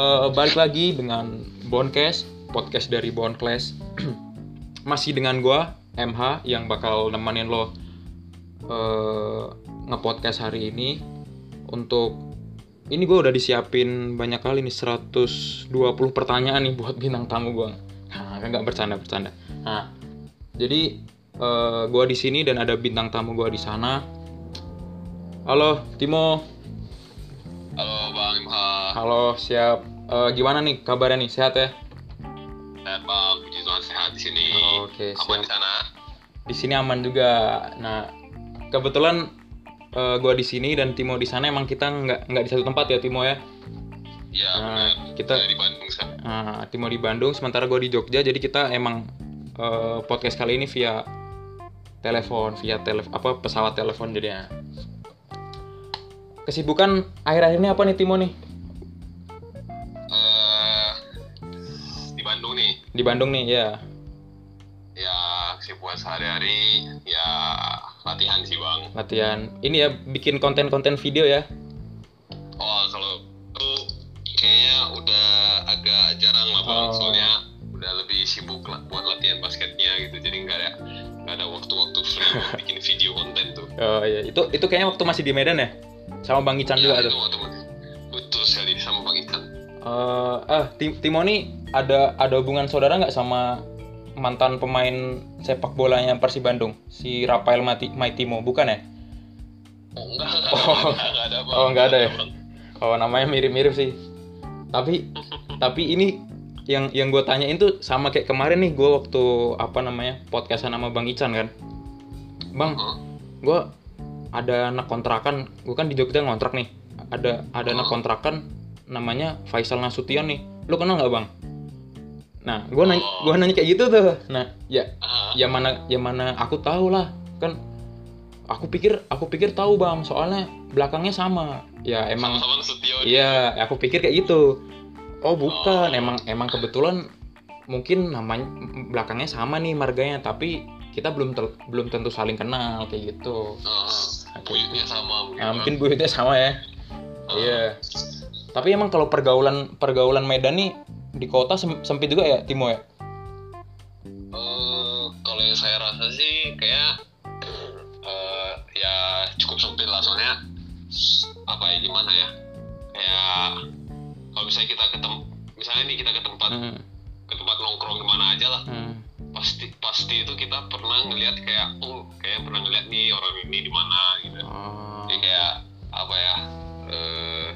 eh, balik lagi dengan Boncast, podcast dari Bonclass. Masih dengan gua MH yang bakal nemenin lo eh, ngepodcast hari ini. Untuk ini gue udah disiapin banyak kali nih 120 pertanyaan nih buat bintang tamu gua. Nah, nggak bercanda bercanda. Nah, jadi eh, gua di sini dan ada bintang tamu gua di sana. Halo, Timo. Halo Bang Halo, siap. Eh, gimana nih kabarnya nih? Sehat ya? sehat Bang, puji Tuhan sehat di sini. Oke, Aman siap. di sana? Di sini aman juga. Nah, kebetulan eh, gua di sini dan Timo di sana emang kita nggak nggak di satu tempat ya Timo ya. Iya, Nah, kita- Saya di Bandung sekarang. Nah, Timo di Bandung, sementara gue di Jogja. Jadi kita emang eh, podcast kali ini via telepon, via tele apa pesawat telepon jadinya. Kesibukan akhir-akhir ini apa nih Timo nih? Di Bandung nih ya. ya kesibukan sehari-hari, ya latihan sih Bang. Latihan. Ini ya bikin konten-konten video ya. Oh, kalau itu kayaknya udah agak jarang lah Bang, Oh. soalnya udah lebih sibuk lah buat latihan basketnya gitu, jadi nggak ada nggak ada waktu-waktu free buat bikin video konten tuh. Oh iya, itu itu kayaknya waktu masih di Medan ya? Sama Bang Ican juga Ya, tuh. itu waktu Ikan. Eh, ah, Tim- Timo nih ada ada hubungan saudara nggak sama mantan pemain sepak bolanya Persib Bandung, si Rafael Mati Maitimo, bukan ya? Oh enggak, enggak, Oh. enggak, ada Bang. Oh, enggak ada ya? Oh namanya mirip-mirip sih. Tapi tapi ini yang yang gue tanyain tuh sama kayak kemarin nih gue waktu apa namanya podcastan sama Bang Ican kan. Bang, gue ada anak kontrakan, gue kan di Jogja ngontrak nih. Ada ada anak kontrakan namanya Faisal Nasution nih. Lu kenal nggak bang? Nah, gue nanya, Oh. gua nanya kayak gitu tuh. Nah, ya Ah, ya mana ya mana aku tahu lah. Kan aku pikir aku pikir tahu bang. Soalnya belakangnya sama. Ya emang iya aku pikir kayak gitu. Oh bukan. Oh. emang emang kebetulan mungkin namanya belakangnya sama nih marganya. Tapi kita belum tel- belum tentu saling kenal kayak gitu. Ah, buyutnya sama mungkin. nah, mungkin buyutnya sama ya. Ah, iya tapi emang kalau pergaulan pergaulan Medan nih di kota sem- sempit juga ya Timo ya? Eh, kalau yang saya rasa sih kayak eh, ya cukup sempit lah. Soalnya apa ya gimana ya? Kayak kalau misalnya kita ke misalnya nih kita ke tempat hmm, ke tempat nongkrong ke mana aja lah. Hmm. pasti pasti itu kita pernah ngelihat kayak oh kayak pernah ngeliat nih orang ini di mana gitu. Oh. jadi kayak apa ya eh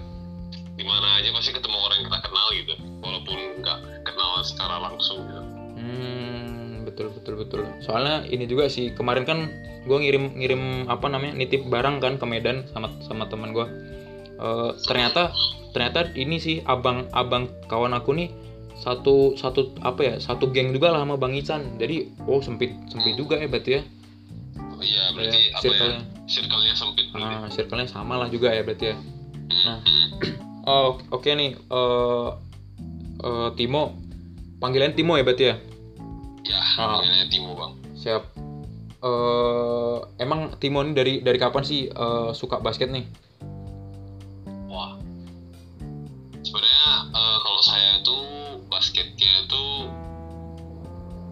di mana aja pasti ketemu orang yang kita kenal gitu walaupun nggak kenal secara langsung gitu Hmm, betul betul betul. Soalnya ini juga sih kemarin kan gue ngirim ngirim apa namanya nitip barang kan ke Medan sama sama teman gue. Eh, ternyata ternyata ini sih abang abang kawan aku nih satu satu apa ya satu geng juga lah sama Bang Ican. Jadi oh sempit sempit juga ya berarti ya. iya berarti Kayak apa ya circle-nya. circle-nya sempit berarti Nah, circle-nya sama lah juga ya berarti ya. nah. Oh, oke nih eh eh, Timo panggilan Timo ya berarti ya. ya Ah. panggilannya Timo bang Siap. eh emang Timo ini dari dari kapan sih eh, suka basket nih? wah sebenarnya eh, kalau saya tuh basketnya tuh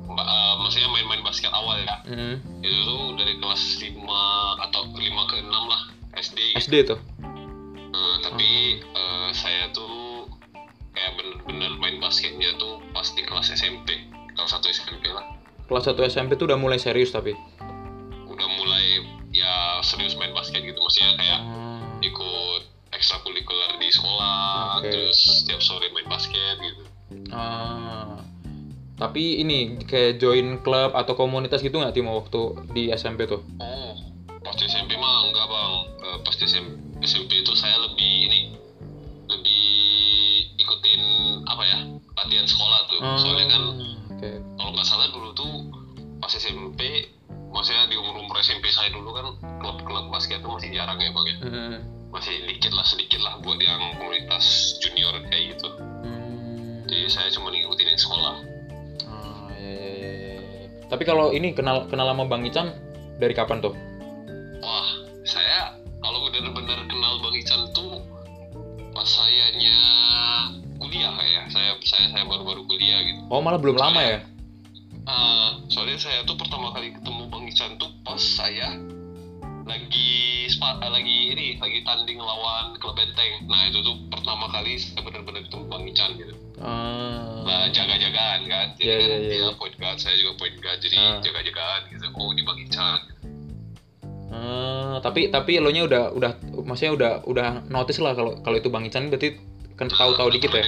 ba- eh, maksudnya main-main basket awal ya Hmm, itu tuh dari kelas 5 atau 5 ke 6 lah SD. SD tuh. Saya tuh kayak bener-bener main basketnya tuh pas di kelas SMP kelas 1 SMP lah Kelas 1 SMP tuh udah mulai serius tapi. udah mulai ya serius main basket gitu maksudnya kayak Hmm, ikut ekstrakurikuler di sekolah Oke. terus setiap sore main basket gitu ah. Tapi ini kayak join klub atau komunitas gitu nggak Timo waktu di SMP tuh? oh pas di SMP mah enggak bang Eh, pas di SMP, SMP itu saya lebih ini apa ya latihan sekolah tuh soalnya kan Oke. kalau nggak salah dulu tuh pas SMP maksudnya di umur umur SMP saya dulu kan klub-klub basket tuh masih jarang ya bang ya Hmm, masih dikit lah sedikit lah buat yang komunitas junior kayak gitu hmm. jadi saya cuma ngikutin yang sekolah iya, iya, iya. Tapi kalau ini kenal kenal sama Bang Ican dari kapan tuh? Saya baru-baru kuliah gitu oh malah belum lama ya Eh, soalnya saya tuh pertama kali ketemu Bang Ican tuh pas saya lagi spa, eh, lagi ini lagi tanding lawan klub Benteng. Nah itu tuh pertama kali saya benar-benar ketemu Bang Ican gitu. Ah. Nah jaga-jagaan kan. Jadi Iya, kan iya, iya, dia point guard, saya juga point guard. Jadi Ah. jaga-jagaan gitu. Oh ini Bang Ican. Ah, tapi tapi lo nya udah udah maksudnya udah udah notice lah kalau kalau itu Bang Ican berarti kan Nah, tahu-tahu dikit ya.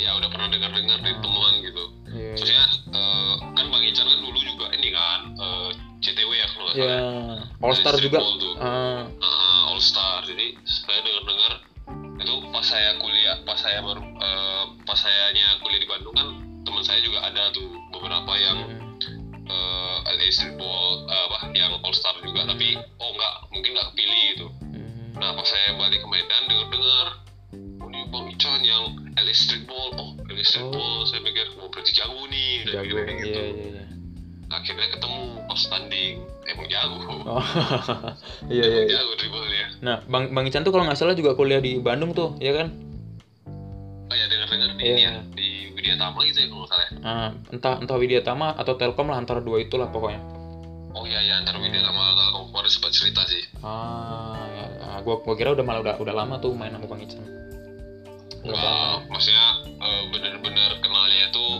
Ya udah pernah dengar-dengar dari Ah. temuan gitu. Iya. Maksudnya eh, kan Bang Ican kan dulu juga ini kan eh, CTW ya kalau nggak Ya, salah. All Star juga. tuh. Ah, uh, All Star. Jadi saya dengar-dengar itu pas saya kuliah, pas saya baru eh, pas sayanya kuliah di Bandung kan teman saya juga ada tuh beberapa yang hmm. eh, LA Streetball eh, apa yang All Star juga tapi oh enggak mungkin nggak kepilih gitu. Hmm. Nah pas saya balik ke Medan dengar-dengar Ican yang LA Streetball oh LA Streetball saya pikir oh berarti jago nih Jago. pikir kayak gitu. Iya, iya, iya. Akhirnya ketemu pas tanding emang jago. Oh. iya, iya. Iya. jago dribblenya. Nah, Bang Bang Ican tuh kalau nggak salah juga kuliah di Bandung tuh, ya kan? Oh ya dengar-dengar di Iya. ini ya di Widya Tama gitu ya kalau nggak salah ya. Ah, entah entah Widya Tama atau Telkom lah antara dua itulah pokoknya. Oh iya ya antara Widya Tama Telkom kemarin sempat cerita sih. Ah, ya. Ah, gua gua kira udah malah udah udah lama tuh main sama Bang Ican. Lama. maksudnya eh, bener-bener kenalnya tuh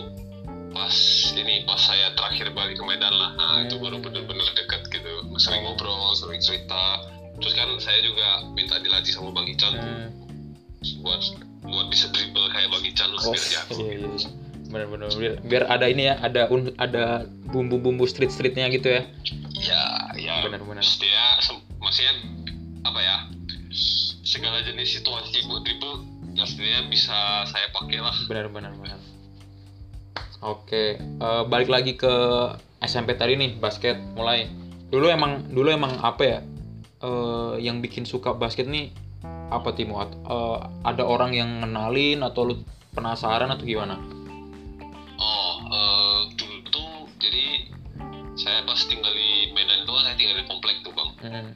pas ini pas saya terakhir balik ke Medan lah. Nah itu Hmm. baru bener-bener deket gitu. Sering ngobrol, sering cerita. Terus kan saya juga minta dilatih sama Bang Ican Hmm. buat buat bisa dribble kayak Bang Ican lah Oh, biar jago. iya, iya. iya. Bener-bener biar, biar ada ini ya, ada un, ada bumbu-bumbu street-streetnya gitu ya. Ya, ya. Benar-benar. Dia sem- maksudnya apa ya? Segala jenis situasi buat dribble ya sebenarnya bisa saya pakai lah. Benar-benar benar. Oke, eh, balik lagi ke SMP tadi nih, basket mulai. Dulu emang dulu emang apa ya? eh, yang bikin suka basket nih apa Timo? Eh, ada orang yang ngenalin atau lu penasaran atau gimana? Oh, eh, dulu tuh jadi saya pas tinggal di Medan itu saya tinggal di komplek tuh bang. Hmm.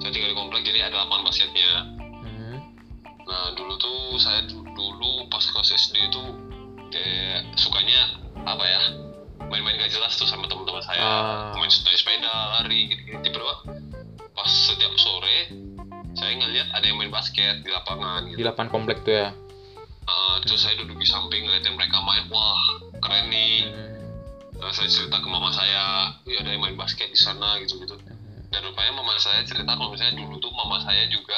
Saya tinggal di komplek jadi ada lapangan basketnya. Nah dulu tuh saya du- dulu pas kelas SD itu kayak sukanya apa ya main-main gak jelas tuh sama teman-teman saya Ah. main sepeda lari gitu-gitu tiba-tiba pas setiap sore saya ngeliat ada yang main basket di lapangan Di gitu. lapangan komplek tuh ya. Ah, terus saya duduk di samping ngeliatin mereka main wah keren nih. Nah, saya cerita ke mama saya, "Wih, ada yang main basket di sana gitu-gitu. Hmm. Dan rupanya mama saya cerita kalau misalnya dulu tuh mama saya juga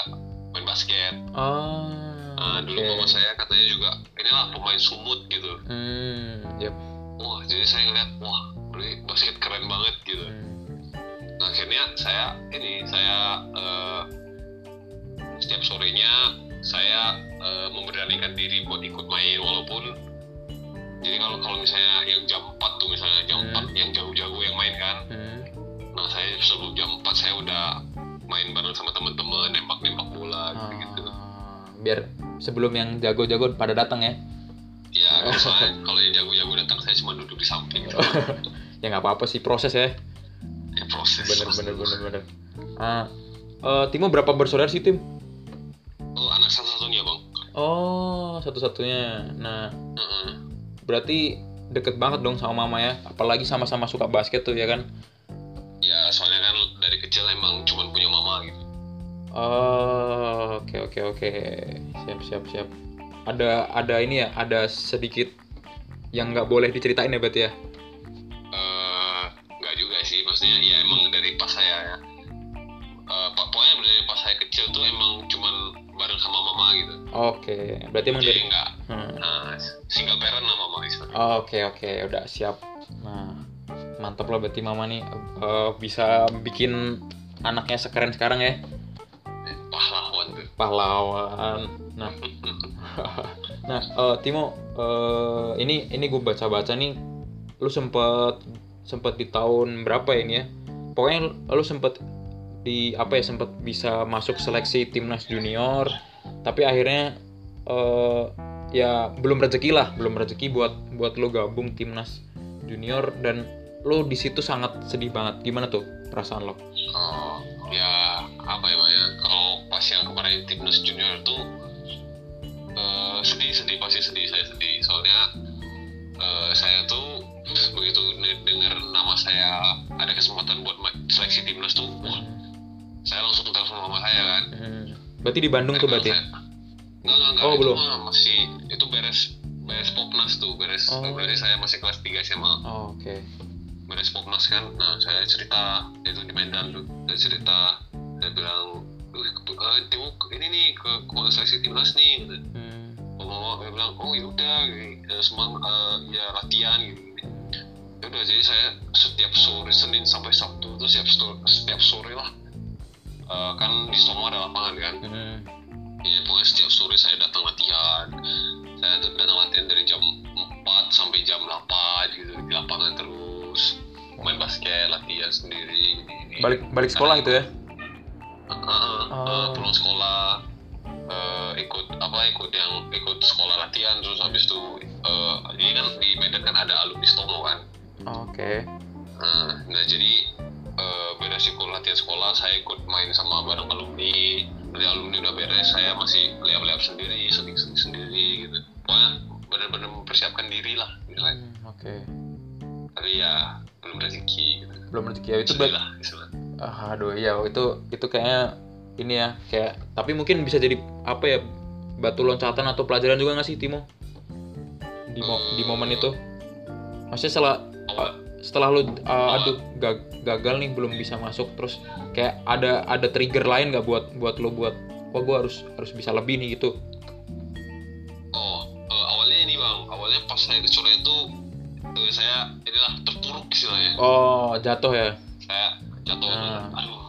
main basket. Oh. Nah, dulu oke. mama saya katanya juga inilah pemain sumut gitu. Hmm. Yep. Wah, jadi saya ngeliat, wah, ini basket keren banget gitu. Hmm. Nah, akhirnya saya ini saya eh, setiap sorenya saya eh, memberanikan diri buat ikut main walaupun jadi kalau kalau misalnya yang jam 4 tuh misalnya jam Hmm. 4 yang jago-jago yang main kan Hmm. Nah saya sebelum jam 4 saya udah main bareng sama teman-teman nembak-nembak bola gitu-gitu. Ah, biar sebelum yang jago-jago pada datang ya. Ya kalau yang jago-jago datang saya cuma duduk di samping. ya nggak apa-apa sih proses ya. Ya, proses. Bener proses. bener bener bener. Ah, eh, Timo berapa bersaudara sih Tim? Oh anak satu-satunya bang. Oh satu-satunya. Nah Heeh. berarti deket banget dong sama mama ya. Apalagi sama-sama suka basket tuh ya kan. Ya soalnya kan dari kecil emang cuma punya mama gitu. Oh oke oke oke siap siap siap. Ada ada ini ya ada sedikit yang nggak boleh diceritain ya berarti ya. Eh nggak juga sih maksudnya ya emang dari pas saya ya. Eh, po- pokoknya dari pas saya kecil tuh emang cuman bareng sama mama gitu. Oke berarti emang Jadi dari. nggak Hmm. nah, single parent lah mama. Oke oke udah siap. Nah mantap lah berarti mama nih. Eh, bisa bikin anaknya sekeren sekarang ya. Pahlawan tuh. pahlawan. Nah. Nah eh, Timo eh, ini ini gue baca baca nih. Lu sempet sempet di tahun berapa ya ini ya? Pokoknya lu, sempet di apa ya sempet bisa masuk seleksi timnas junior tapi akhirnya eh, ya belum rezeki lah belum rezeki buat buat lu gabung timnas junior dan lu di situ sangat sedih banget gimana tuh perasaan lo Oh, ya apa ya Bang, ya kalau pas yang kemarin timnas junior tuh eh, sedih sedih pasti sedih saya sedih soalnya eh, saya tuh begitu de- dengar nama saya ada kesempatan buat seleksi timnas tuh saya langsung telepon mama saya kan Hmm. Berarti di Bandung tuh berarti. ya? Saya- Enggak, enggak, enggak. Oh, itu belum. mah masih itu beres beres popnas tuh beres Oh. berarti saya masih kelas 3 SMA Oh, oke. beres popnas kan? Nah saya cerita itu di Medan tuh. Saya cerita saya bilang "Duh, ke- eh, Timo ini nih ke seleksi timnas nih gitu. Hmm. Mama dia bilang oh yaudah ya, semang eh, ya latihan gitu. Ya udah jadi saya setiap sore Senin sampai Sabtu tuh setiap sore, setiap sore lah. Eh, kan di Somo ada lapangan kan? Hmm. ya pokoknya setiap sore saya datang latihan. Saya datang latihan dari jam 4 sampai jam 8 gitu di lapangan terus main basket latihan sendiri. Balik balik sekolah itu ya? Heeh, heeh, Oh. pulang sekolah eh, ikut apa ikut yang ikut sekolah latihan terus habis itu eh, ini kan di Medan kan ada alumni Stomo kan Oke. nah, nah jadi eh, beres ikut latihan sekolah saya ikut main sama bareng alumni dari alumni udah beres saya masih liap-liap sendiri sedih sendiri gitu pokoknya benar-benar mempersiapkan diri lah gitu. Hmm, Oke. Tapi ya belum rezeki. Gitu Belum rezeki ya itu istilah. Ah, aduh iya itu itu kayaknya ini ya kayak tapi mungkin bisa jadi apa ya batu loncatan atau pelajaran juga nggak sih Timo? Di mo- di momen itu. Maksudnya setelah Awal, setelah lu uh, aduh ga- gagal nih belum bisa masuk terus kayak ada ada trigger lain nggak buat buat lu buat wah gue harus harus bisa lebih nih gitu? Oh eh, awalnya ini bang. Awalnya pas saya kecoret itu eh, saya inilah terpuruk istilahnya. Oh jatuh ya? Saya jatuh. Ah. aduh.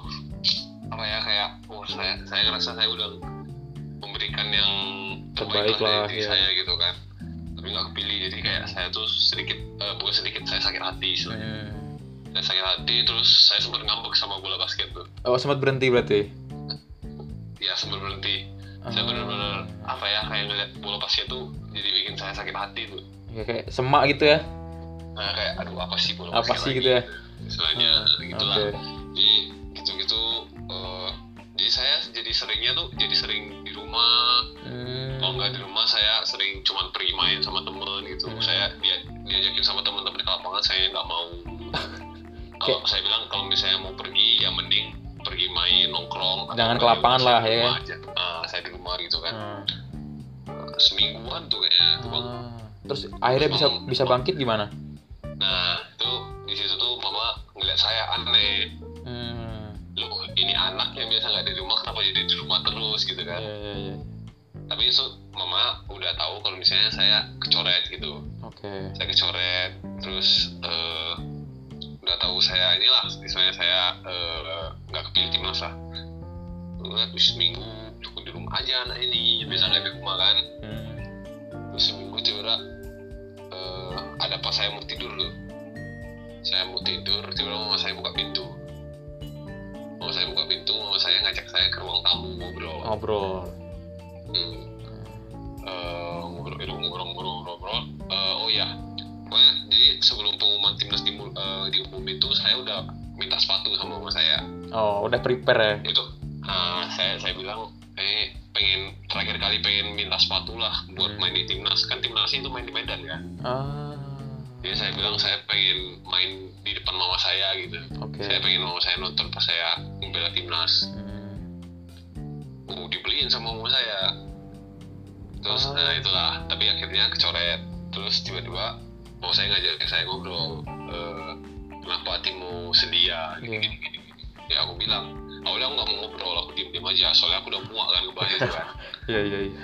Apa ya kayak oh saya saya ngerasa saya udah memberikan yang Terbaik terbaik lah dari ya. saya gitu kan. Tapi nggak kepilih jadi kayak saya tuh sedikit eh, bukan sedikit saya sakit hati istilahnya Hmm. saya sakit hati terus saya sempat ngambek sama bola basket tuh. Oh sempat berhenti berarti? Ya sempat berhenti. Saya Ah. benar-benar apa ya kayak ngeliat bola basket tuh jadi bikin saya sakit hati tuh. Ya kayak semak gitu ya nah kayak aduh apa sih bola Apa sih lagi? gitu ya? istilahnya gitulah oke jadi gitu-gitu eh, jadi saya jadi seringnya tuh jadi sering di rumah Hmm. kalau nggak di rumah saya sering cuman pergi main sama temen gitu Hmm. saya dia diajakin sama teman-teman ke lapangan saya nggak mau kalau saya bilang kalau misalnya mau pergi ya mending pergi main nongkrong Jangan ke lapangan lah, di ya aja. Nah, saya di rumah gitu kan Hmm. Semingguan tuh Bang. Ah. terus akhirnya bisa bisa bangkit gimana nah itu di situ tuh mama ngeliat saya aneh. Hmm. loh ini anak yang biasa nggak di rumah kenapa jadi di rumah terus gitu kan? Ya ya tapi itu mama udah tahu kalau misalnya saya kecoret gitu. Oke. Saya kecoret terus eh, udah tahu saya inilah misalnya saya eh, nggak kepilih timnas lah terus seminggu cukup di rumah aja anak ini biasa nggak di rumah kan. Hmm. terus seminggu tiba eh, ada pas saya mau tidur loh saya mau tidur tiba mama saya buka pintu. Mama saya buka pintu mama saya ngajak saya ke ruang tamu ngobrol. Ngobrol. Hmm. Eh, ngobrol ngobrol ngobrol ngobrol. Ngobrol oh ya pokoknya jadi sebelum pengumuman timnas di, eh, diumumin itu saya udah minta sepatu sama mama saya. Oh udah prepare ya? Itu. Ah, saya saya bilang eh pengen terakhir kali pengen minta sepatu lah buat main di timnas. Kan timnas itu main di Medan kan? Ah. Jadi saya bilang saya pengen main di depan mama saya gitu. Oke. Saya pengen mama saya nonton pas saya membela timnas. Hmm. uh dibeliin sama mama saya. Terus Ah. nah itulah. Tapi akhirnya kecoret. Terus tiba-tiba mama saya ngajak saya ngobrol eh, kenapa ya gini, Iya. gini, gini, gini. ya aku bilang awalnya aku nggak mau ngobrol aku diem diem aja soalnya aku udah muak kan ngebahas itu kan. Iya iya iya.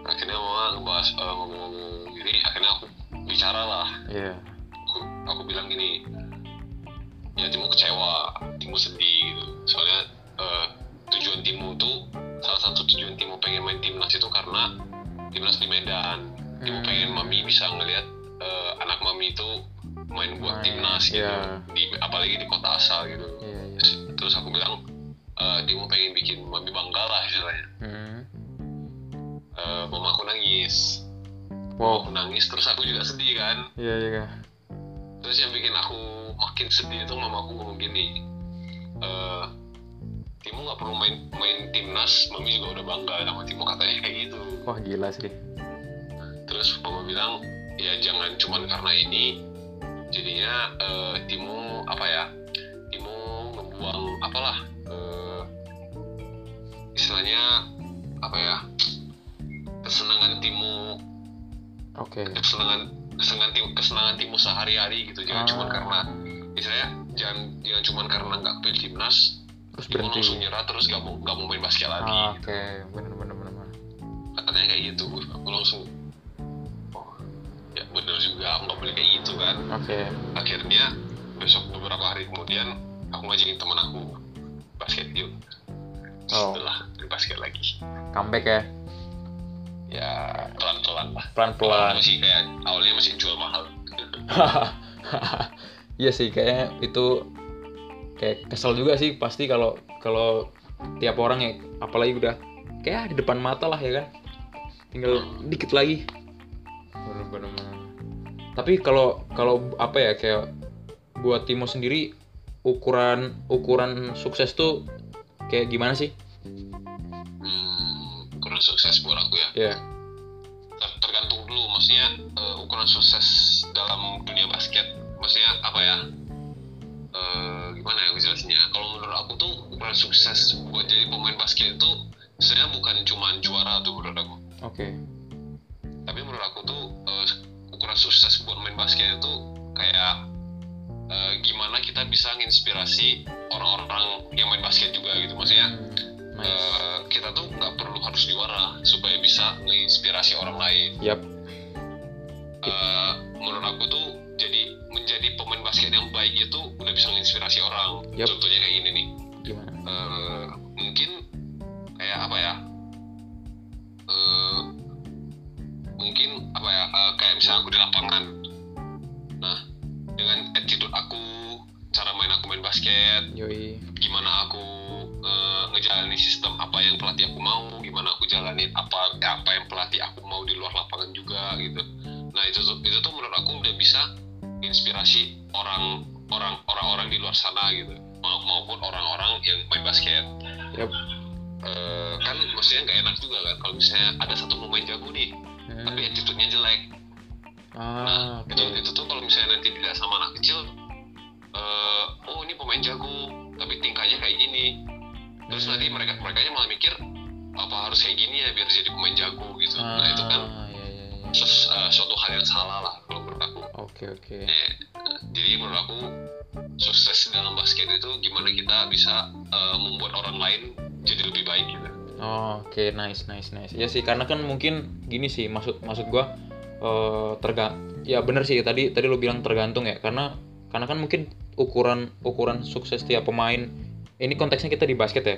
Akhirnya mama ngebahas eh, ngomong-ngomong gini akhirnya aku bicara lah. Iya. Aku, aku bilang gini ya Timo kecewa Timo sedih gitu. Soalnya eh, tujuan Timo tuh salah satu tujuan Timo pengen main timnas itu karena timnas di Medan. Hmm. pengen mami bisa ngelihat eh, anak mami itu main buat Main, timnas gitu iya. di apalagi di kota asal gitu. Iya terus, terus aku bilang eh, Timo pengen bikin mami bangga lah istilahnya. Hmm. Eh, mama aku nangis. Wow. Aku nangis terus aku juga sedih kan. Iya iya terus yang bikin aku makin sedih itu mama aku ngomong gini eh Timo nggak perlu main main timnas mami juga udah bangga sama Timo katanya kayak gitu. Wah gila sih. Terus papa bilang ya jangan cuman karena ini. Jadinya eh, timu apa ya timu membuang apalah istilahnya apa ya kesenangan timu Oke. kesenangan kesenangan timu kesenangan timu sehari-hari gitu jangan Ah. cuman karena misalnya jangan jangan cuman karena nggak pilih timnas Terus timu berhenti. langsung nyerah terus gak mau gak mau main basket lagi Ah, Oke, bener bener bener. bener. katanya kayak gitu aku langsung oh ya bener juga aku nggak boleh kayak gitu kan Oke. akhirnya besok beberapa hari kemudian aku ngajakin temen aku basket yuk Oh. setelah main basket lagi. Comeback ya. ya pelan-pelan lah. Pelan-pelan. masih kayak awalnya masih jual mahal. Iya sih kayaknya itu kayak kesel juga sih pasti kalau kalau tiap orang ya apalagi udah kayak di depan mata lah ya kan. Tinggal dikit lagi. Bener-bener tapi kalau kalau apa ya kayak buat Timo sendiri ukuran ukuran sukses tuh kayak gimana sih? Hmm, kurang sukses buat aku ya. Ya Ter- tergantung dulu maksudnya eh, ukuran sukses dalam dunia basket. Maksudnya apa ya? Eh, gimana ya jelasinnya? Kalau menurut aku tuh ukuran sukses buat jadi pemain basket itu sebenarnya bukan cuma juara tuh menurut aku. Oke. Tapi menurut aku tuh eh, ukuran sukses buat main basket itu kayak eh, gimana kita bisa nginspirasi orang-orang yang main basket juga gitu. Maksudnya nice. eh, kita tuh nggak perlu harus juara supaya bisa menginspirasi orang lain. Yap. Eh, menurut aku tuh jadi menjadi pemain basket yang baik itu udah bisa menginspirasi orang. Yap. contohnya kayak gini nih. Gimana? Eh, mungkin kayak apa ya? Eh, mungkin apa ya? Eh, kayak misalnya aku di lapangan dengan attitude aku cara main aku main basket yoi. gimana aku eh, ngejalanin sistem apa yang pelatih aku mau gimana aku jalanin apa apa yang pelatih aku mau di luar lapangan juga gitu. Nah itu tuh itu tuh menurut aku udah bisa inspirasi orang orang orang-orang di luar sana gitu. Ma- maupun orang-orang yang main basket. Yap. Eh, kan maksudnya nggak enak juga kan kalau misalnya ada satu pemain jago nih Hmm. tapi attitude-nya jelek ah itu oke itu tuh kalau misalnya nanti dilihat sama anak kecil eh, oh ini pemain jago tapi tingkahnya kayak gini terus Hmm. nanti mereka mereka malah mikir apa harus kayak gini ya biar jadi pemain jago gitu nah itu kan Ah, iya, iya, iya. sus- eh, suatu hal yang salah lah kalau menurut aku oke oke Eh, jadi menurut aku sukses dalam basket itu gimana kita bisa eh, membuat orang lain jadi lebih baik gitu Oh, Oke, nice, nice, nice. Ya sih, karena kan mungkin gini sih, maksud maksud gua eh terga ya bener sih tadi tadi lo bilang tergantung ya, karena karena kan mungkin ukuran ukuran sukses tiap pemain ini konteksnya kita di basket ya.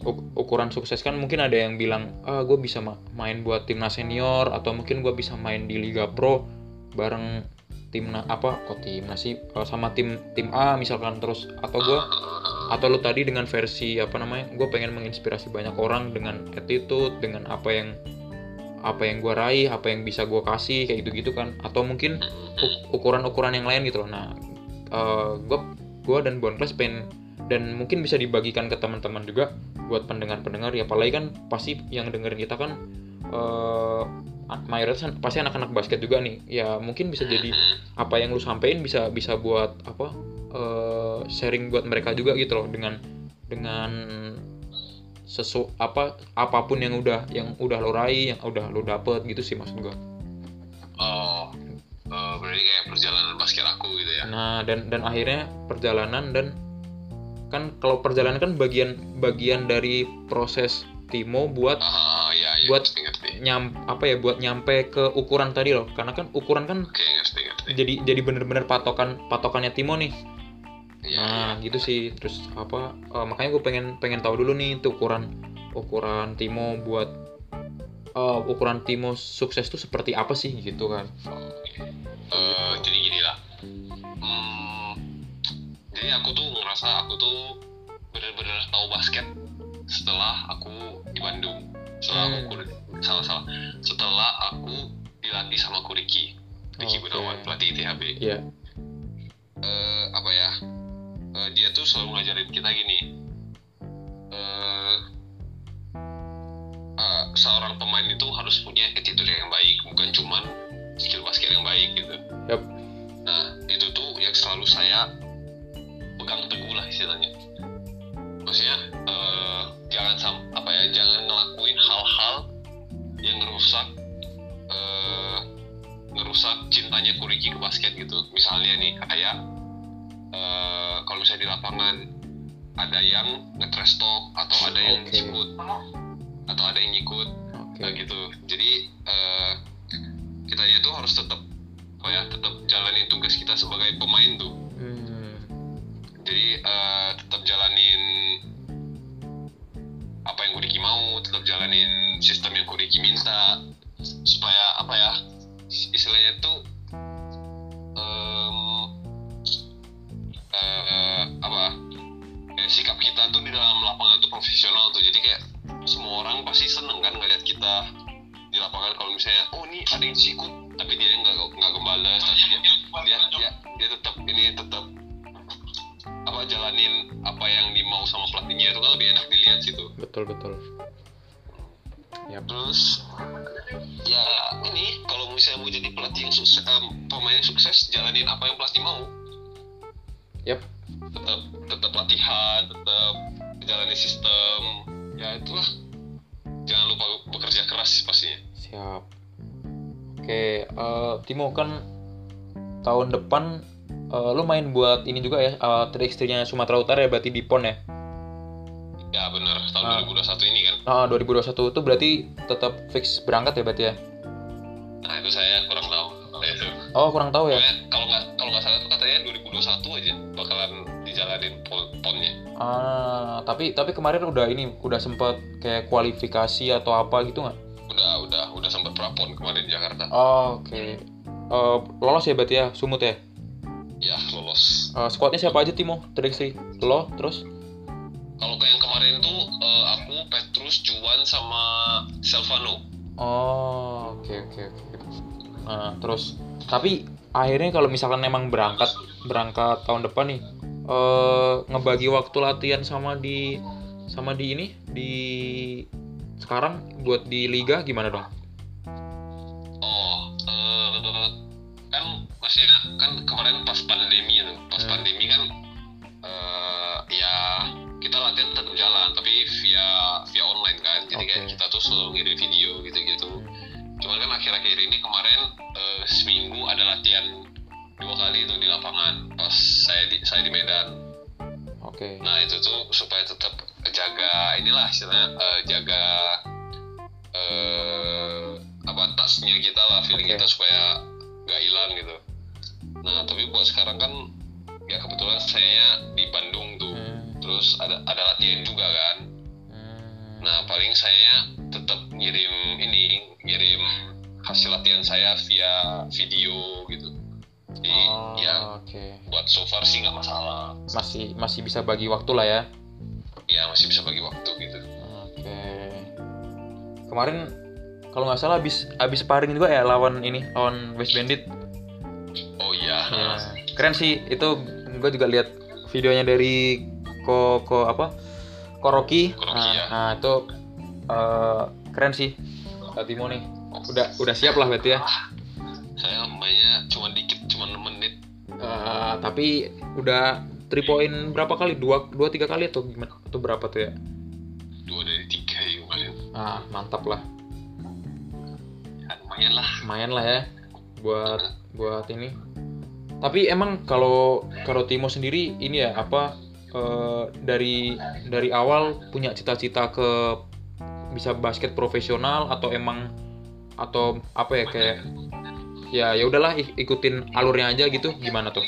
Uk- ukuran sukses kan mungkin ada yang bilang ah gue bisa ma- main buat timnas senior atau mungkin gue bisa main di liga pro bareng timnas apa kok timnas sih Eh, sama tim tim A misalkan terus atau gue atau lu tadi dengan versi apa namanya gue pengen menginspirasi banyak orang dengan attitude dengan apa yang apa yang gue raih apa yang bisa gue kasih kayak gitu gitu kan. Atau mungkin uk- ukuran-ukuran yang lain gitu loh. Nah gue gue dan Bonkles pengen dan mungkin bisa dibagikan ke teman-teman juga buat pendengar-pendengar. Ya apalagi kan pasti yang dengerin kita kan eh mayoritas pasti anak-anak basket juga nih. Ya mungkin bisa jadi apa yang lu sampein bisa bisa buat apa eh, sharing buat mereka juga gitu loh. Dengan dengan sesu apa apa pun yang udah yang udah lo raih yang udah lo dapet gitu sih maksud gua. Oh eh, berarti kayak perjalanan basket aku gitu ya? Nah dan dan akhirnya perjalanan dan kan kalau perjalanan kan bagian bagian dari proses Timo buat ah ya ya Buat- ngerti ngerti. nyam apa ya buat nyampe ke ukuran tadi loh. Karena kan ukuran kan oke ngerti ngerti. jadi jadi bener-bener patokan patokannya Timo nih Iya, Nah, gitu sih. Terus apa? eh, makanya gue pengen pengen tahu dulu nih itu ukuran ukuran Timo buat eh, ukuran Timo sukses tuh seperti apa sih gitu kan? Eh, jadi gini lah Hmm, jadi aku tuh ngerasa aku tuh bener-bener tahu basket setelah aku di Bandung setelah aku Hmm. kuliah salah salah setelah aku dilatih sama Kuriki Riki Oke. Gunawan pelatih ITHB Iya. Eh, apa ya Eh, dia tuh selalu ngajarin kita gini Eh, eh, seorang pemain itu harus punya attitude yang baik bukan cuman skill basket yang baik gitu. Yap. nah itu tuh yang selalu saya pegang teguh lah istilahnya. Maksudnya eh, jangan sam apa ya jangan ngelakuin hal-hal yang ngerusak eh, ngerusak cintanya Kuriki ke basket gitu. Misalnya nih kayak eh, kalau misalnya di lapangan ada yang nge-trash talk atau ada yang nyikut atau ada yang nyikut Oke. kayak gitu. Jadi eh kitanya tuh harus tetap apa ya tetap jalanin tugas kita sebagai pemain tuh. Hmm. jadi eh, tetap jalanin apa yang Kuriki mau tetap jalanin sistem yang Kuriki minta. Supaya apa ya istilahnya tuh sikap kita tuh di dalam lapangan tuh profesional tuh jadi kayak semua orang pasti seneng kan ngeliat kita di lapangan kalau misalnya oh ini ada yang sikut tapi dia nggak nggak kembali tapi dia dia dia, dia tetap ini tetap apa jalanin apa yang dimau sama pelatihnya itu kan lebih enak dilihat gitu Betul betul. Yap. terus ya ini kalau misalnya mau jadi pelatih yang sukses em, pemain yang sukses jalanin apa yang pelatih mau Yap. Tetap tetap latihan tetap jalani sistem ya itulah jangan lupa bekerja keras pastinya Siap. Oke, eh, Timo kan tahun depan eh, lu main buat ini juga ya, uh, 3x3-nya Sumatera Utara ya berarti di PON ya. ya bener tahun Ah. 2021 ini kan Nah, 2021 itu berarti tetap fix berangkat ya berarti ya. nah itu saya kurang tahu Nah, itu Oh, kurang tahu ya. Kalau nggak kalau nggak salah tuh katanya 2021 aja bakalan dijalanin pon- ponnya Ah, tapi tapi kemarin udah ini udah sempet kayak kualifikasi atau apa gitu nggak? udah udah udah sempat prapon kemarin di Jakarta Oh, Oke. Eh, lolos ya berarti ya, Sumut ya. ya lolos Eh, squadnya siapa aja Timo? 3x3. Lo terus? kalau kayak yang kemarin tuh eh, aku Petrus Juan sama Selvano Oh, oke oke oke. Nah, terus tapi akhirnya kalau misalkan emang berangkat berangkat tahun depan nih eh ngebagi waktu latihan sama di sama di ini di sekarang buat di liga gimana dong? oh eh, kan masih kan kemarin pas pandemi itu pas Hmm. pandemi kan eh, ya kita latihan tetap jalan tapi via via online kan jadi kayak Oke. kita tuh selalu ngirim video gitu-gitu cuman kan akhir-akhir ini kemarin eh, seminggu ada latihan dua kali tuh di lapangan pas saya di saya di Medan. Oke. nah itu tuh supaya tetap jaga inilah istilahnya eh, jaga eh apa tasnya kita lah feeling Oke. kita supaya nggak hilang gitu. Nah tapi buat sekarang kan ya kebetulan saya di Bandung tuh. Hmm, terus ada ada latihan juga kan nah paling saya tetap ngirim ini ngirim hasil latihan saya via video gitu jadi oh, ya oke. buat so far sih nggak masalah Masih masih bisa bagi waktu lah ya. ya masih bisa bagi waktu gitu Oke. Kemarin kalau nggak salah habis habis sparring juga ya lawan ini lawan West Bandit. oh iya Ya, keren sih itu gue juga lihat videonya dari ko ko apa Koroki. Nah, ya. nah, itu eh, keren sih. Kak Timo nih udah udah siap lah berarti ya. saya mainnya cuma dikit cuma 6 menit Eh, tapi udah three point berapa kali? Dua dua tiga kali atau gimana? Atau berapa tuh ya? dua dari tiga ya kemarin Ah mantap lah. ya, lumayan lah lumayan lah ya buat buat ini tapi emang kalau kalau Timo sendiri ini ya apa eh, dari dari awal punya cita-cita ke bisa basket profesional atau emang atau apa ya kayak ya ya udahlah ik- ikutin alurnya aja gitu gimana tuh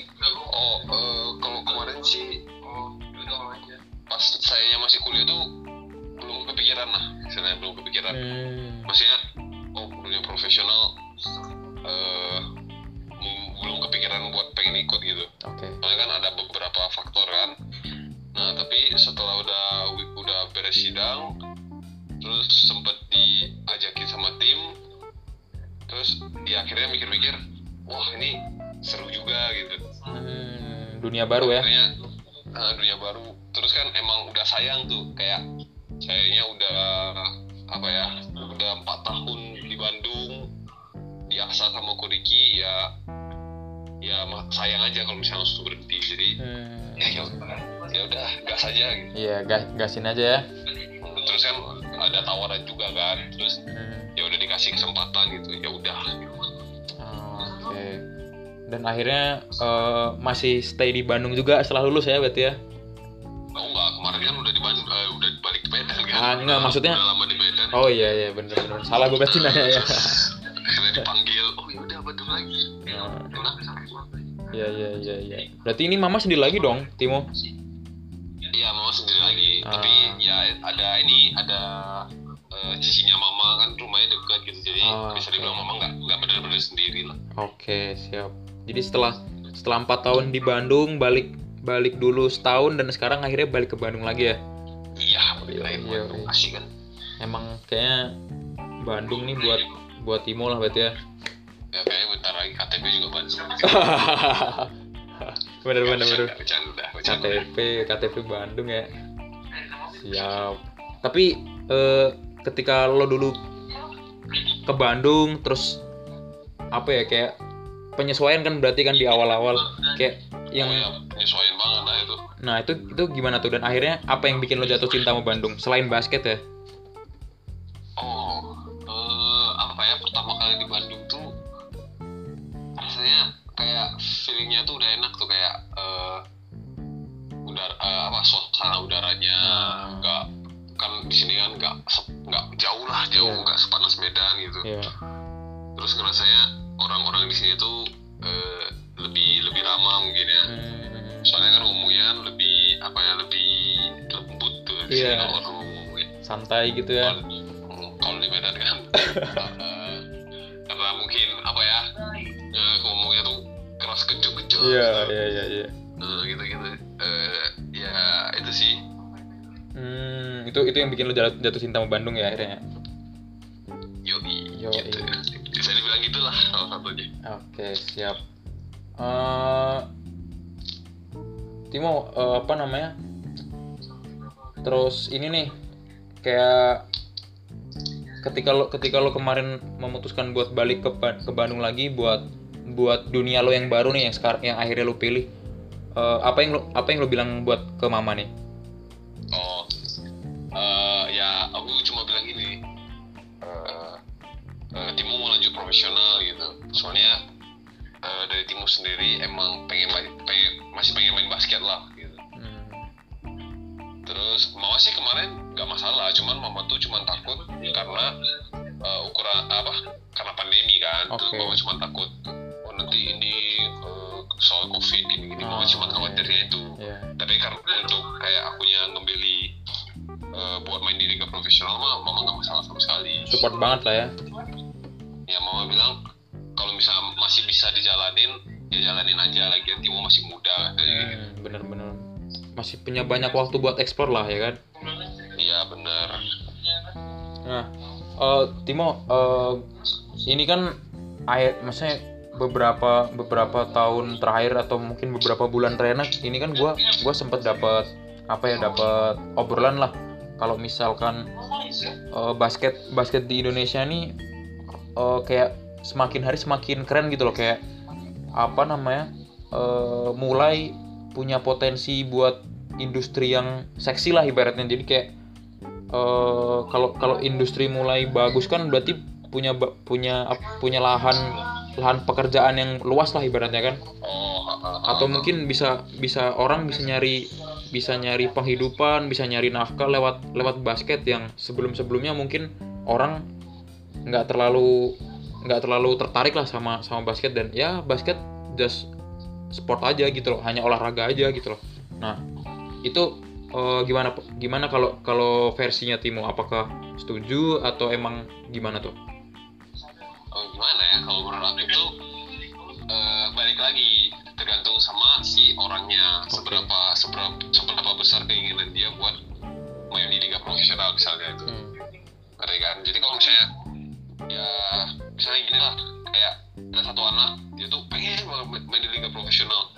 setelah udah udah beres sidang terus sempet diajakin sama tim terus di akhirnya mikir-mikir wah ini seru juga gitu. Hmm, dunia baru ya? Akhirnya eh, dunia baru. Terus kan emang udah sayang tuh kayak sayangnya udah apa ya udah empat tahun di Bandung diaksa sama Kuriki ya ya sayang aja kalau misalnya langsung berhenti. Jadi Hmm. ya ya udah ya udah gas aja gitu. Iya, gas gasin aja ya. terus kan ada tawaran juga kan terus Hmm. ya udah dikasih kesempatan gitu ya udah Oh, Oke. Dan akhirnya eh, masih stay di Bandung juga setelah lulus ya berarti ya? oh enggak kemarin kan udah di Bandung eh, udah balik ke Medan kan Ah, enggak, maksudnya- udah lama di Medan Oh iya iya bener bener. Salah gue berarti nanya ya. akhirnya dipanggil oh ya udah Bandung lagi enak Iya iya iya iya. Berarti ini mama sendiri lagi dong, Timo? Ada ini ada eh, cicinya mama kan rumahnya dekat gitu. Jadi Ah, bisa dibilang mama nggak nggak benar-benar sendiri lah. Oke siap. Jadi setelah setelah empat tahun di Bandung balik balik dulu setahun dan sekarang akhirnya balik ke Bandung lagi ya? Iya, Iya, iya, iya. Asik kan. Emang kayaknya Bandung nih buat buat Timo lah berarti ya. Ya kayaknya bentar lagi KTP juga bantu. bener bener bener. KTP KTP Bandung ya siap. Tapi eh, ketika lo dulu ke Bandung terus apa ya kayak penyesuaian kan berarti kan di awal-awal kayak yang Oh, ya, penyesuaian banget lah itu. nah itu itu gimana tuh? Dan akhirnya apa yang bikin lo jatuh cinta sama Bandung selain basket ya? Oh, eh, apa ya pertama kali di Bandung tuh rasanya kayak feelingnya tuh udah enak tuh kayak eh udara eh, apa suasana udaranya Ah. nggak kan di sini kan nggak nggak jauh lah jauh Iya. nggak sepanas Medan gitu. ya Terus ngerasanya orang-orang di sini tuh eh, lebih lebih ramah mungkin ya. Hmm, Soalnya kan ngomongnya kan lebih apa ya lebih lembut tuh di sini Iya. kalau orang ngomongnya santai gitu ya kalau di Medan kan karena mungkin apa ya eh, ngomongnya tuh keras kenceng-kenceng iya gitu. iya iya iya itu itu yang bikin lo jatuh, jatuh cinta sama Bandung ya akhirnya yoi, Yoi. gitu bisa dibilang gitulah salah satunya Oke, siap. Eh Timo, eh, apa namanya? Terus ini nih, kayak ketika lo ketika lo kemarin memutuskan buat balik ke ke Bandung lagi buat buat dunia lo yang baru nih yang sekarang yang akhirnya lo pilih. eh, apa yang lo apa yang lo bilang buat ke mama nih? Oh eh, ya aku cuma bilang gini eh eh, Timo mau lanjut profesional gitu soalnya eh, dari Timo sendiri emang pengen, main- pengen masih pengen main basket lah gitu Hmm, Terus mama sih kemarin nggak masalah, cuman mama tuh cuman takut karena uh, ukuran apa? Karena pandemi kan. Terus Oke. mama cuma takut oh nanti ini uh, soal covid gini gini. Mama Ah, cuma iya. khawatirnya itu. ya. Tapi karena untuk kayak akunya ngembeli uh, buat main di liga profesional mah mama nggak masalah sama sekali. Support banget lah ya. Ya mama bilang kalau bisa masih bisa dijalanin ya jalanin aja lagi Timo masih muda kayak gitu. Hmm, bener-bener masih punya banyak waktu buat eksplor lah ya kan. Iya bener. Nah, eh, Timo, eh, ini kan akhir, maksudnya beberapa beberapa tahun terakhir atau mungkin beberapa bulan terakhir, ini kan gua gua sempet dapat apa ya dapat obrolan lah kalau misalkan eh, basket basket di Indonesia nih eh, kayak semakin hari semakin keren gitu loh. Kayak apa namanya eh, mulai punya potensi buat industri yang seksi lah ibaratnya. Jadi kayak kalau kalau industri mulai bagus kan berarti punya punya punya lahan lahan pekerjaan yang luas lah ibaratnya kan. Oh, atau mungkin bisa bisa orang bisa nyari bisa nyari penghidupan bisa nyari nafkah lewat lewat basket yang sebelum sebelumnya mungkin orang nggak terlalu nggak terlalu tertarik lah sama sama basket. Dan ya basket just sport aja gitu loh. Hanya olahraga aja gitu loh. Nah itu eh, gimana gimana kalau kalau versinya Timo? Apakah setuju atau emang gimana tuh? Oh, gimana ya? Kalau menurut itu eh, balik lagi tergantung sama si orangnya. Oke. seberapa seberapa seberapa besar keinginan dia buat main di liga profesional misalnya itu. Hmm. ngerti kan? Jadi kalau misalnya ya misalnya gini lah kayak ada satu anak dia tuh pengen banget main- di liga profesional.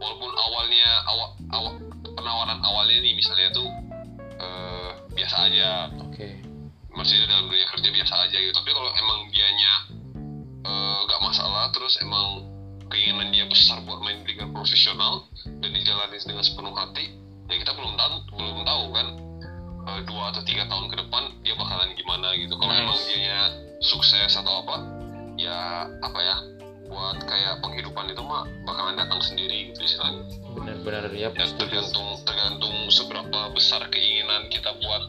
Walaupun awalnya awal, awal penawaran awalnya nih misalnya tuh eh, biasa aja. Oke. Maksudnya dalam dunia kerja biasa aja gitu. Tapi kalau emang dianya eh, nggak masalah terus emang keinginan dia besar buat main di liga profesional dan dijalani dengan sepenuh hati ya kita belum tahu belum tahu kan eh, dua atau tiga tahun ke depan dia bakalan gimana gitu. Kalau Nice. emang dianya sukses atau apa ya apa ya buat kayak penghidupan itu mah bakalan datang sendiri gitu istilahnya benar-benar ya tergantung tergantung seberapa besar keinginan kita buat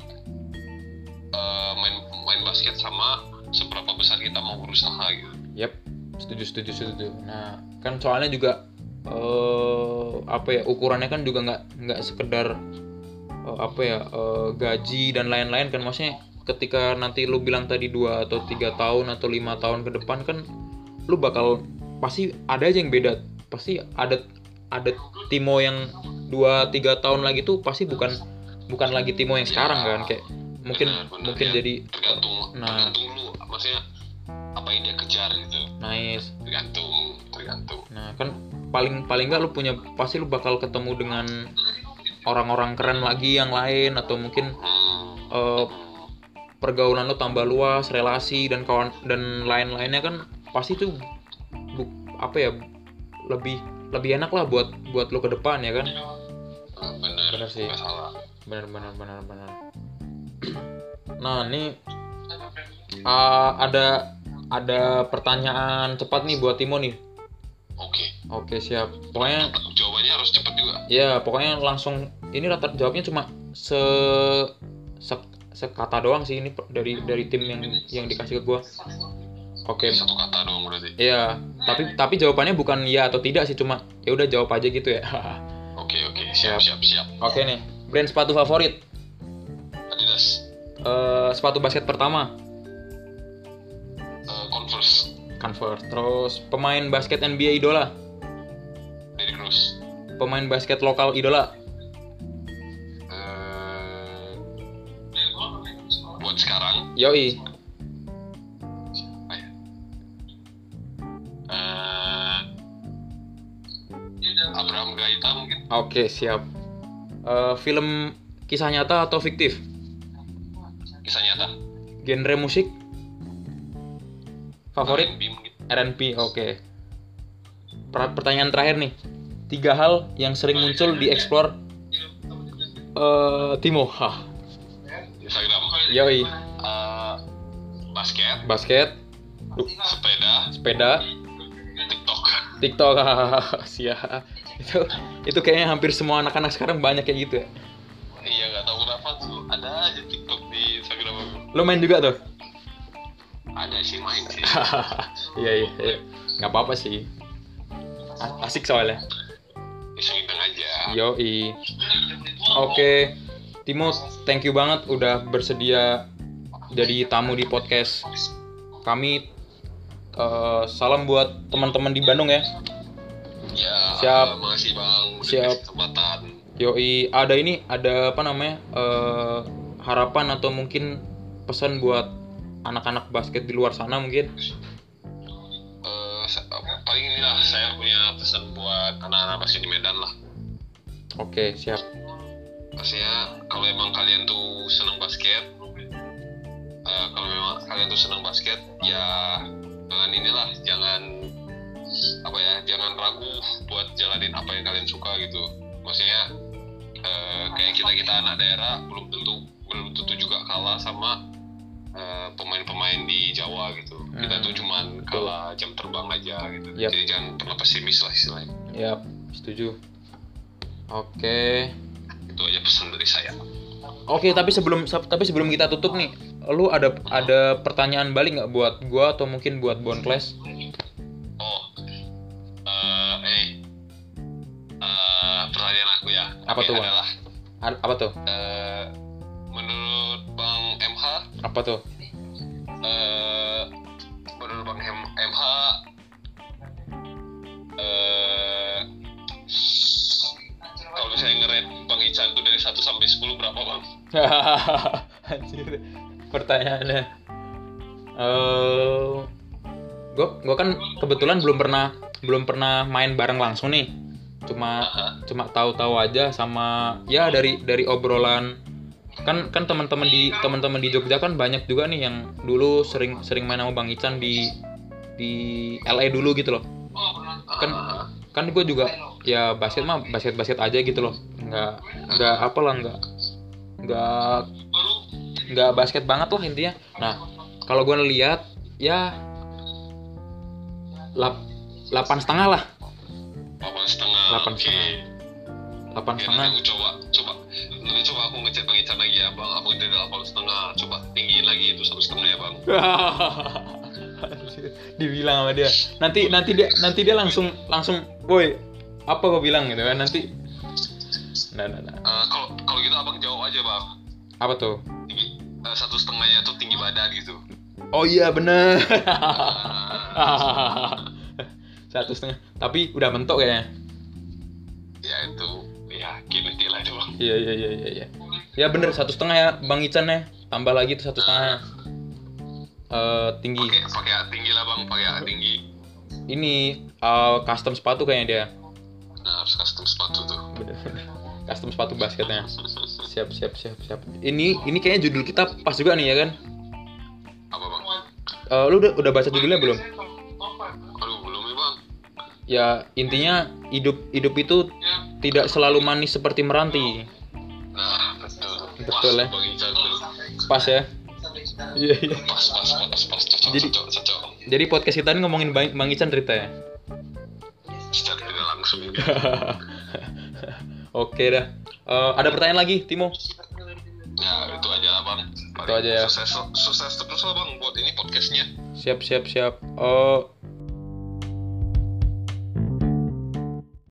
eh, main main basket sama seberapa besar kita mau berusaha gitu. Yap, setuju setuju setuju. Nah, kan soalnya juga eh apa ya ukurannya kan juga nggak nggak sekedar eh, apa ya eh, gaji dan lain-lain kan maksudnya ketika nanti lu bilang tadi dua atau tiga tahun atau lima tahun ke depan kan lu bakal pasti ada aja yang beda pasti ada ada Timo yang dua tiga tahun lagi tuh pasti bukan bukan lagi Timo yang sekarang kan kayak mungkin mungkin ya. jadi tergantung Nah. tergantung lu maksudnya apa yang dia kejar gitu nice tergantung tergantung Nah, kan paling paling nggak lu punya pasti lu bakal ketemu dengan orang-orang keren lagi yang lain atau mungkin hmm. eh, pergaulan lu tambah luas, relasi dan kawan dan lain-lainnya kan pasti tuh bu- apa ya lebih lebih enak lah buat buat lu ke depan ya kan. Ah, bener Bener sih. salah Benar benar benar benar. Nah, ini ah, ada ada pertanyaan cepat nih buat Timo nih. oke Oke, siap. Pokoknya jawabannya harus cepat juga Ya, pokoknya langsung ini rata jawabnya cuma se, se sekata doang sih ini dari dari tim yang yang dikasih ke gua. Oke. satu kata doang berarti Iya, tapi tapi jawabannya bukan ya atau tidak sih cuma ya udah jawab aja gitu ya. oke oke siap Siap. siap siap Oke nih, brand sepatu favorit. Adidas Eh, sepatu basket pertama, Converse. Terus pemain basket NBA idola, Derrick Rose pemain basket lokal idola. Eh, buat sekarang Yoi. apa ya? Eh, Abraham Gaita mungkin Oke, siap. Eh, film kisah nyata atau fiktif? kisah nyata Genre musik favorit R&B. Oke. Per- Pertanyaan terakhir nih. Tiga hal yang sering muncul di explore eh Timo. Hah. Instagram Yoi. Eh, basket Basket, du- sepeda sepeda, TikTok TikTok. Siap. Itu itu kayaknya hampir semua anak-anak sekarang banyak kayak gitu ya. iya nggak tahu kenapa tuh ada aja TikTok di Instagram aku Lo main juga tuh? Ada sih main sih Iya, iya. iya. Nggak apa-apa sih. A- Asik soalnya. iseng-iseng aja Yoi. Oke, Timo, thank you banget udah bersedia jadi tamu di podcast kami. Eh, salam buat teman-teman di Bandung ya. ya Siap. makasih bang udah Siap. kesempatan Yoi, ada ini, ada apa namanya? eh, harapan atau mungkin pesan buat anak-anak basket di luar sana mungkin? Sa- paling inilah saya punya pesan buat anak-anak basket di Medan lah Oke, siap. maksudnya kalau emang kalian tuh senang basket eh, kalau memang kalian tuh senang basket ya jangan inilah jangan apa ya jangan ragu buat jalanin apa yang kalian suka gitu maksudnya eh, kayak kita kita anak daerah belum tentu belum tentu juga kalah sama eh, pemain-pemain di Jawa gitu kita Hmm, tuh cuman betul. kalah jam terbang aja gitu Yap. jadi jangan pernah pesimis lah istilahnya Yap, setuju. Oke. itu aja pesan dari saya Oke, tapi sebelum tapi sebelum kita tutup nih, lu ada ada pertanyaan balik nggak buat gua atau mungkin buat Bond Class? Oh, eh, eh, eh, pertanyaan aku ya. Apa Oke, tuh? Adalah, Apa tuh? eh, MH, Apa tuh? eh, menurut Bang MH, eh, kalau misalnya nge-rate Bang Ican tuh dari 1 sampai 10 berapa Bang? Anjir. Pertanyaannya. Eh, gua gua kan kebetulan belum pernah belum pernah main bareng langsung nih. Cuma Aha. cuma tahu-tahu aja sama ya dari dari obrolan kan kan teman-teman di teman-teman di Jogja kan banyak juga nih yang dulu sering sering main sama Bang Ican di di LA dulu gitu loh. Kan kan gue juga ya basket mah basket basket aja gitu loh. Nggak nggak apa lah nggak nggak nggak basket banget lah intinya. Nah kalau gue lihat ya lap delapan setengah lah. Delapan setengah Delapan setengah. delapan setengah. coba coba nanti coba aku ngecek bang Ican lagi ya bang. Aku dari delapan setengah coba tinggiin lagi itu satu setengah ya bang. Dibilang sama dia. Nanti nanti dia nanti dia langsung langsung woi apa gue bilang? Gitu kan. Nanti nah nah nah. Eh, kalau kalau gitu abang jawab aja bang. Apa tuh? Tinggi eh, satu setengahnya tuh tinggi badan gitu. Oh iya bener. Ah, satu setengah. Tapi udah mentok kayaknya. Ya itu ya gini bang iya iya iya iya iya. Ya bener satu setengah ya bang Ican ya. Tambah lagi tuh satu setengah. Eh tinggi. Pakai pakai tinggi lah bang pakai tinggi. Ini eh, custom sepatu kayaknya dia. Nah harus custom sepatu tuh. Bener. Custom sepatu basketnya. Siap siap siap siap. Ini ini kayaknya judul kita pas juga nih ya kan? Apa bang? Eh, lu udah udah baca judulnya belum? Aduh belum ya bang. Ya intinya hidup hidup itu tidak selalu manis seperti meranti. Nah betul. Betul, pas, ya. Ican tuh. Pas ya? Iya iya. Pas pas pas pas. Cocok Jadi- cocok cocok. jadi podcast kita ini ngomongin bang, bang Ican cerita ya? Secara tidak langsung oke dah. Eh, ada pertanyaan lagi Timo? Ya itu aja lah bang. Itu aja ya. sukses sukses terus lah bang buat ini podcastnya. Siap siap siap. Eh